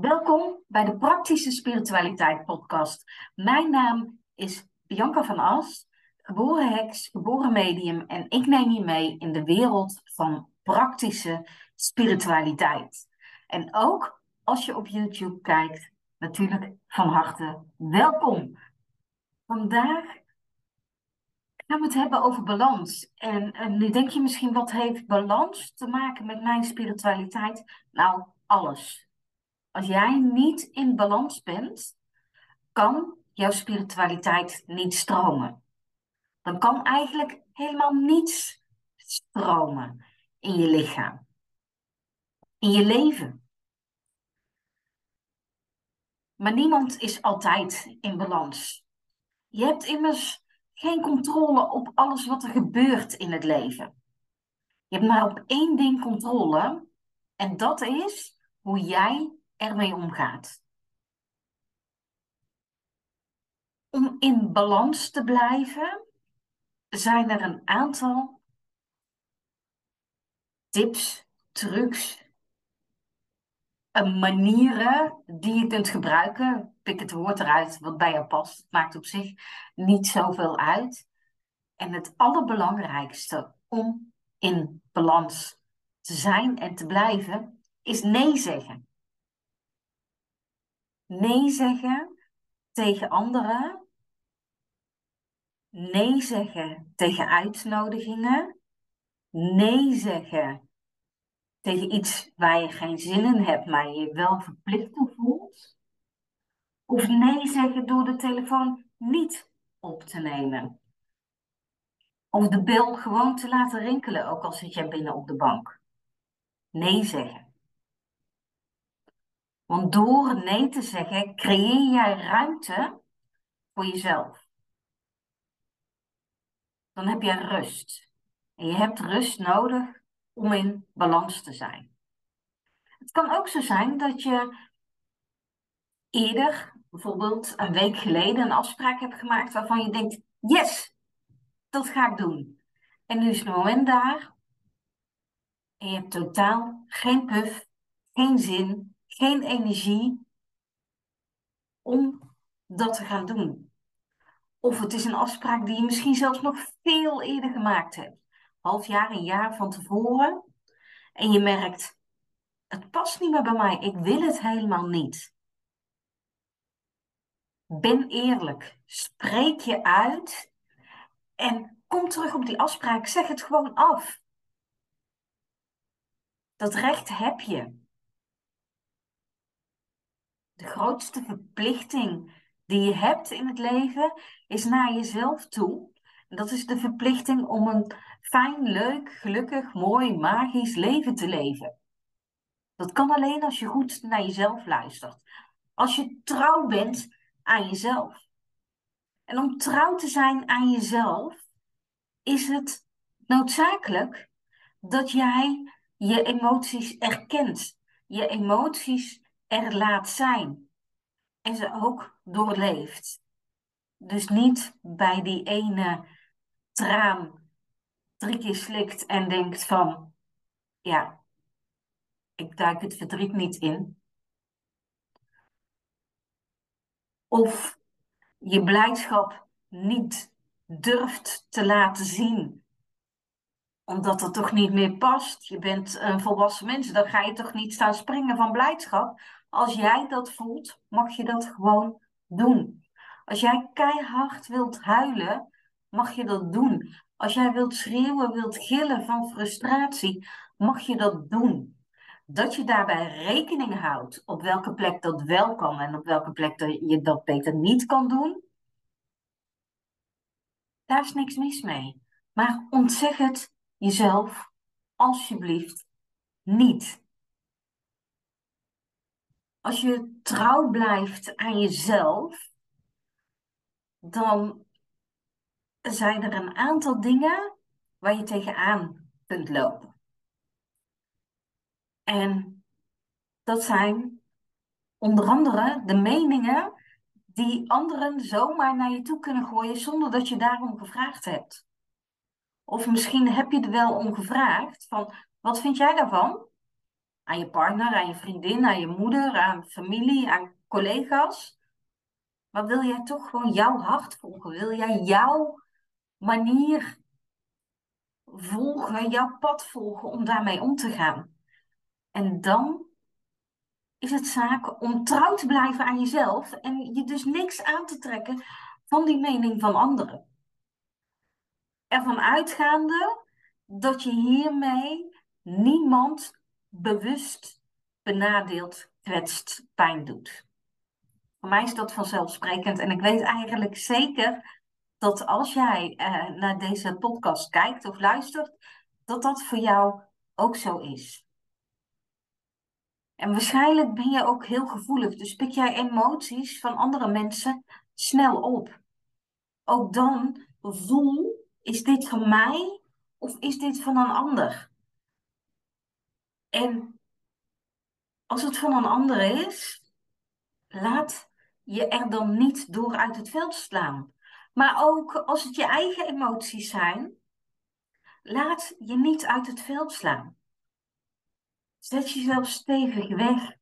Welkom bij de Praktische Spiritualiteit Podcast. Mijn naam is Bianca van As, geboren heks, geboren medium en ik neem je mee in de wereld van praktische spiritualiteit. En ook als je op YouTube kijkt, natuurlijk van harte welkom. Vandaag gaan we het hebben over balans. En, en nu denk je misschien, wat heeft balans te maken met mijn spiritualiteit? Nou, alles. Als jij niet in balans bent, kan jouw spiritualiteit niet stromen. Dan kan eigenlijk helemaal niets stromen in je lichaam, in je leven. Maar niemand is altijd in balans. Je hebt immers geen controle op alles wat er gebeurt in het leven. Je hebt maar op één ding controle en dat is hoe jij ermee omgaat. Om in balans te blijven, zijn er een aantal tips, trucs, manieren die je kunt gebruiken. Pik het woord eruit wat bij je past. Het maakt op zich niet zoveel uit. En het allerbelangrijkste om in balans te zijn en te blijven, is nee zeggen nee zeggen tegen anderen, nee zeggen tegen uitnodigingen, nee zeggen tegen iets waar je geen zin in hebt, maar je wel verplicht toe voelt. Of nee zeggen door de telefoon niet op te nemen. Of de bel gewoon te laten rinkelen, ook al zit jij binnen op de bank. Nee zeggen. Want door nee te zeggen, creëer jij ruimte voor jezelf. Dan heb je rust. En je hebt rust nodig om in balans te zijn. Het kan ook zo zijn dat je eerder, bijvoorbeeld een week geleden, een afspraak hebt gemaakt waarvan je denkt: yes, dat ga ik doen. En nu is het moment daar en je hebt totaal geen puff, geen zin, geen energie om dat te gaan doen. Of het is een afspraak die je misschien zelfs nog veel eerder gemaakt hebt. Half jaar, een jaar van tevoren. En je merkt, het past niet meer bij mij. Ik wil het helemaal niet. Ben eerlijk. Spreek je uit. En kom terug op die afspraak. Zeg het gewoon af. Dat recht heb je de grootste verplichting die je hebt in het leven is naar jezelf toe. En dat is de verplichting om een fijn, leuk, gelukkig, mooi, magisch leven te leven. Dat kan alleen als je goed naar jezelf luistert. Als je trouw bent aan jezelf. En om trouw te zijn aan jezelf is het noodzakelijk dat jij je emoties erkent. Je emoties er laat zijn. En ze ook doorleeft. Dus niet bij die ene traan drie keer slikt en denkt van, ja, ik duik het verdriet niet in. Of je blijdschap niet durft te laten zien omdat het toch niet meer past. Je bent een volwassen mens, dan ga je toch niet staan springen van blijdschap. Als jij dat voelt, mag je dat gewoon doen. Als jij keihard wilt huilen, mag je dat doen. Als jij wilt schreeuwen, wilt gillen van frustratie, mag je dat doen. Dat je daarbij rekening houdt op welke plek dat wel kan en op welke plek je dat beter niet kan doen, daar is niks mis mee. Maar ontzeg het jezelf alsjeblieft niet. Als je trouw blijft aan jezelf, dan zijn er een aantal dingen waar je tegenaan kunt lopen. En dat zijn onder andere de meningen die anderen zomaar naar je toe kunnen gooien zonder dat je daarom gevraagd hebt. Of misschien heb je er wel om gevraagd van, wat vind jij daarvan? Aan je partner, aan je vriendin, aan je moeder, aan familie, aan collega's. Maar wil jij toch gewoon jouw hart volgen? Wil jij jouw manier volgen, jouw pad volgen om daarmee om te gaan? En dan is het zaak om trouw te blijven aan jezelf en je dus niks aan te trekken van die mening van anderen. Ervan uitgaande dat je hiermee niemand bewust benadeelt, kwetst, pijn doet. Voor mij is dat vanzelfsprekend en ik weet eigenlijk zeker dat als jij uh, naar deze podcast kijkt of luistert, dat dat voor jou ook zo is. En waarschijnlijk ben je ook heel gevoelig, dus pik jij emoties van andere mensen snel op. Ook dan voel, is dit van mij of is dit van een ander? En als het van een ander is, laat je er dan niet door uit het veld slaan. Maar ook als het je eigen emoties zijn, laat je niet uit het veld slaan. Zet jezelf stevig weg.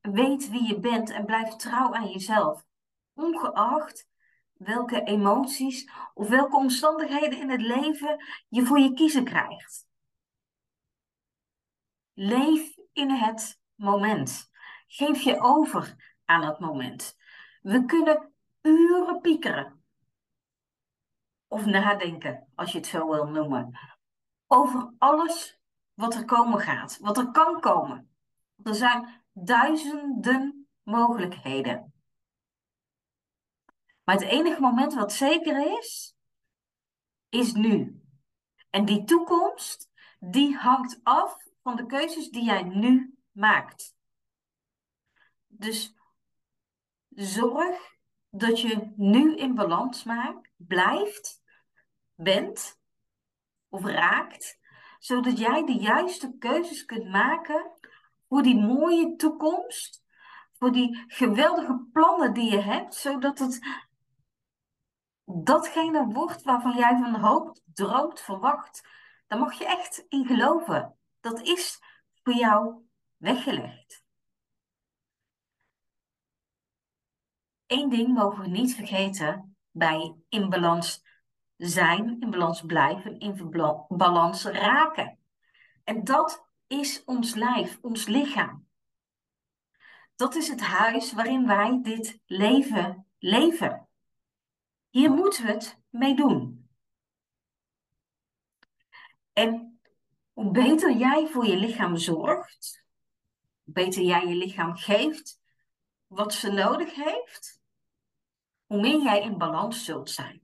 Weet wie je bent en blijf trouw aan jezelf. Ongeacht welke emoties of welke omstandigheden in het leven je voor je kiezen krijgt. Leef in het moment. Geef je over aan het moment. We kunnen uren piekeren. Of nadenken, als je het zo wil noemen. Over alles wat er komen gaat, wat er kan komen. Er zijn duizenden mogelijkheden. Maar het enige moment wat zeker is, is nu. En die toekomst, die hangt af van de keuzes die jij nu maakt. Dus zorg dat je nu in balans maakt, blijft, bent of raakt zodat jij de juiste keuzes kunt maken voor die mooie toekomst, voor die geweldige plannen die je hebt, zodat het datgene wordt waarvan jij van hoopt, droomt, verwacht. Daar mag je echt in geloven. Dat is voor jou weggelegd. Eén ding mogen we niet vergeten bij in balans zijn, in balans blijven, in balans raken. En dat is ons lijf, ons lichaam. Dat is het huis waarin wij dit leven leven. Hier moeten we het mee doen. En hoe beter jij voor je lichaam zorgt, hoe beter jij je lichaam geeft wat ze nodig heeft, hoe meer jij in balans zult zijn.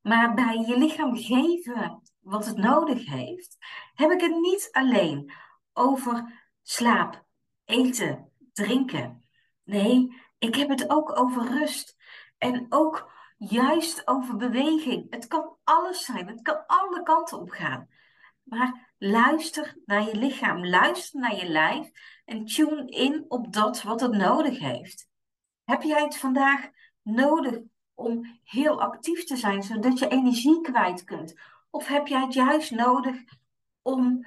Maar bij je lichaam geven wat het nodig heeft, heb ik het niet alleen over slaap, eten, drinken. Nee, ik heb het ook over rust. En ook juist over beweging. Het kan alles zijn, het kan alle kanten op gaan. Maar luister naar je lichaam, luister naar je lijf en tune in op dat wat het nodig heeft. Heb jij het vandaag nodig om heel actief te zijn, zodat je energie kwijt kunt? Of heb jij het juist nodig om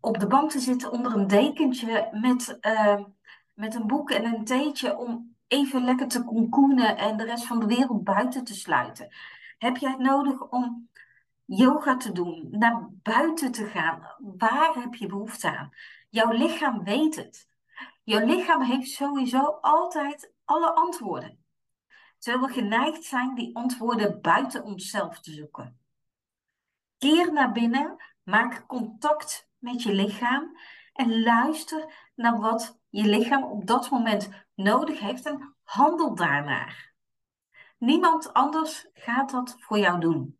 op de bank te zitten onder een dekentje met, uh, met een boek en een theetje om even lekker te konkoenen en de rest van de wereld buiten te sluiten? Heb jij het nodig om yoga te doen, naar buiten te gaan? Waar heb je behoefte aan? Jouw lichaam weet het. Jouw lichaam heeft sowieso altijd alle antwoorden terwijl we geneigd zijn die antwoorden buiten onszelf te zoeken. Keer naar binnen, maak contact met je lichaam en luister naar wat je lichaam op dat moment nodig heeft en handel daarnaar. Niemand anders gaat dat voor jou doen.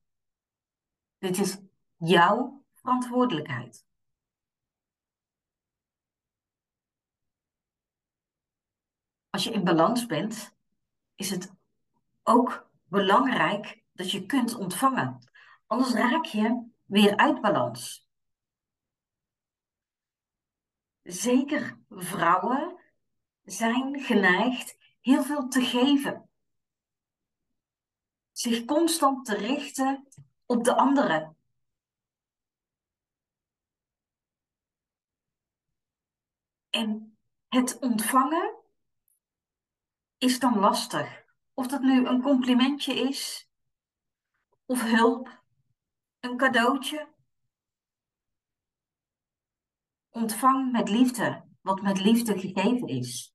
Dit is jouw verantwoordelijkheid. Als je in balans bent, is het ook belangrijk dat je kunt ontvangen. Anders raak je weer uit balans. Zeker vrouwen zijn geneigd heel veel te geven. Zich constant te richten op de anderen. En het ontvangen is dan lastig. Of dat nu een complimentje is, of hulp, een cadeautje. Ontvang met liefde wat met liefde gegeven is.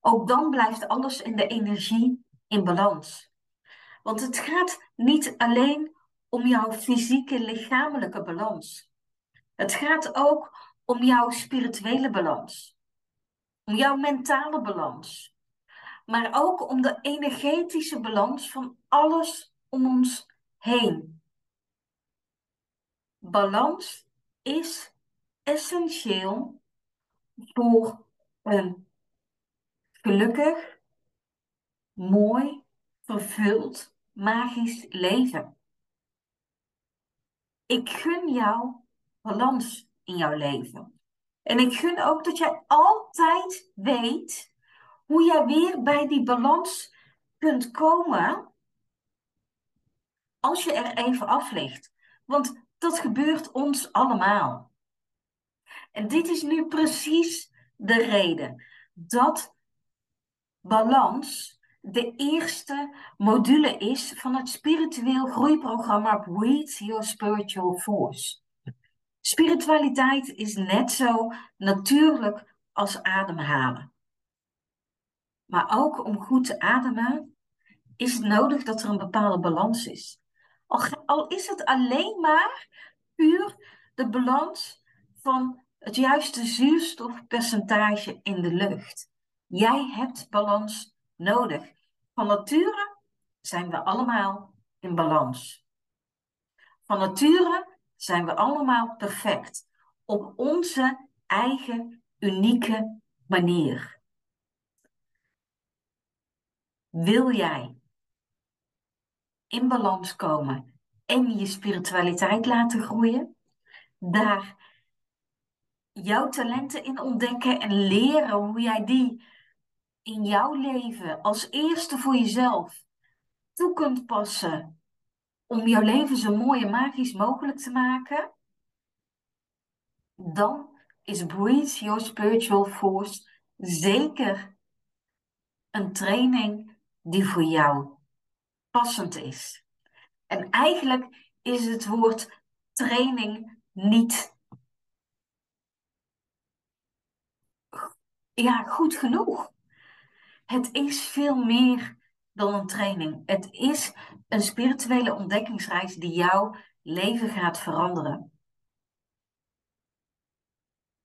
Ook dan blijft alles in de energie in balans. Want het gaat niet alleen om jouw fysieke, lichamelijke balans. Het gaat ook om jouw spirituele balans. Om jouw mentale balans. Maar ook om de energetische balans van alles om ons heen. Balans is essentieel voor een gelukkig, mooi, vervuld, magisch leven. Ik gun jou balans in jouw leven. En ik gun ook dat jij altijd weet hoe jij weer bij die balans kunt komen als je er even af ligt. Want dat gebeurt ons allemaal. En dit is nu precies de reden dat balans de eerste module is van het spiritueel groeiprogramma Breathe Your Spiritual Force. Spiritualiteit is net zo natuurlijk als ademhalen. Maar ook om goed te ademen is het nodig dat er een bepaalde balans is. Al, al is het alleen maar puur de balans van het juiste zuurstofpercentage in de lucht. Jij hebt balans nodig. Van nature zijn we allemaal in balans. Van nature zijn we allemaal perfect op onze eigen unieke manier. Wil jij in balans komen en je spiritualiteit laten groeien? Daar jouw talenten in ontdekken en leren hoe jij die in jouw leven als eerste voor jezelf toe kunt passen om jouw leven zo mooi en magisch mogelijk te maken, dan is Breathe Your Spiritual Force zeker een training die voor jou passend is. En eigenlijk is het woord training niet ja, goed genoeg. Het is veel meer dan een training. Het is een spirituele ontdekkingsreis die jouw leven gaat veranderen.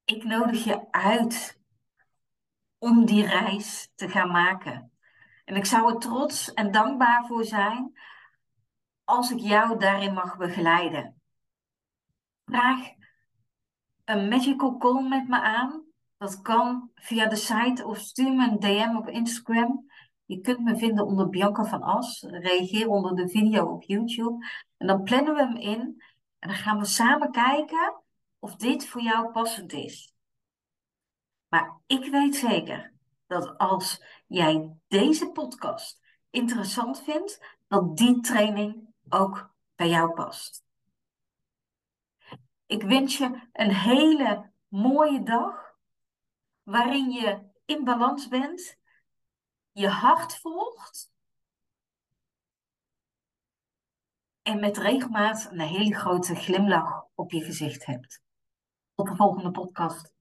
Ik nodig je uit om die reis te gaan maken. En ik zou er trots en dankbaar voor zijn als ik jou daarin mag begeleiden. Vraag een magical call met me aan. Dat kan via de site of stuur me een DM op Instagram. Je kunt me vinden onder Bianca van As. Reageer onder de video op YouTube. En dan plannen we hem in. En dan gaan we samen kijken of dit voor jou passend is. Maar ik weet zeker dat als jij deze podcast interessant vindt, dat die training ook bij jou past. Ik wens je een hele mooie dag waarin je in balans bent je hart volgt en met regelmaat een hele grote glimlach op je gezicht hebt. Tot de volgende podcast.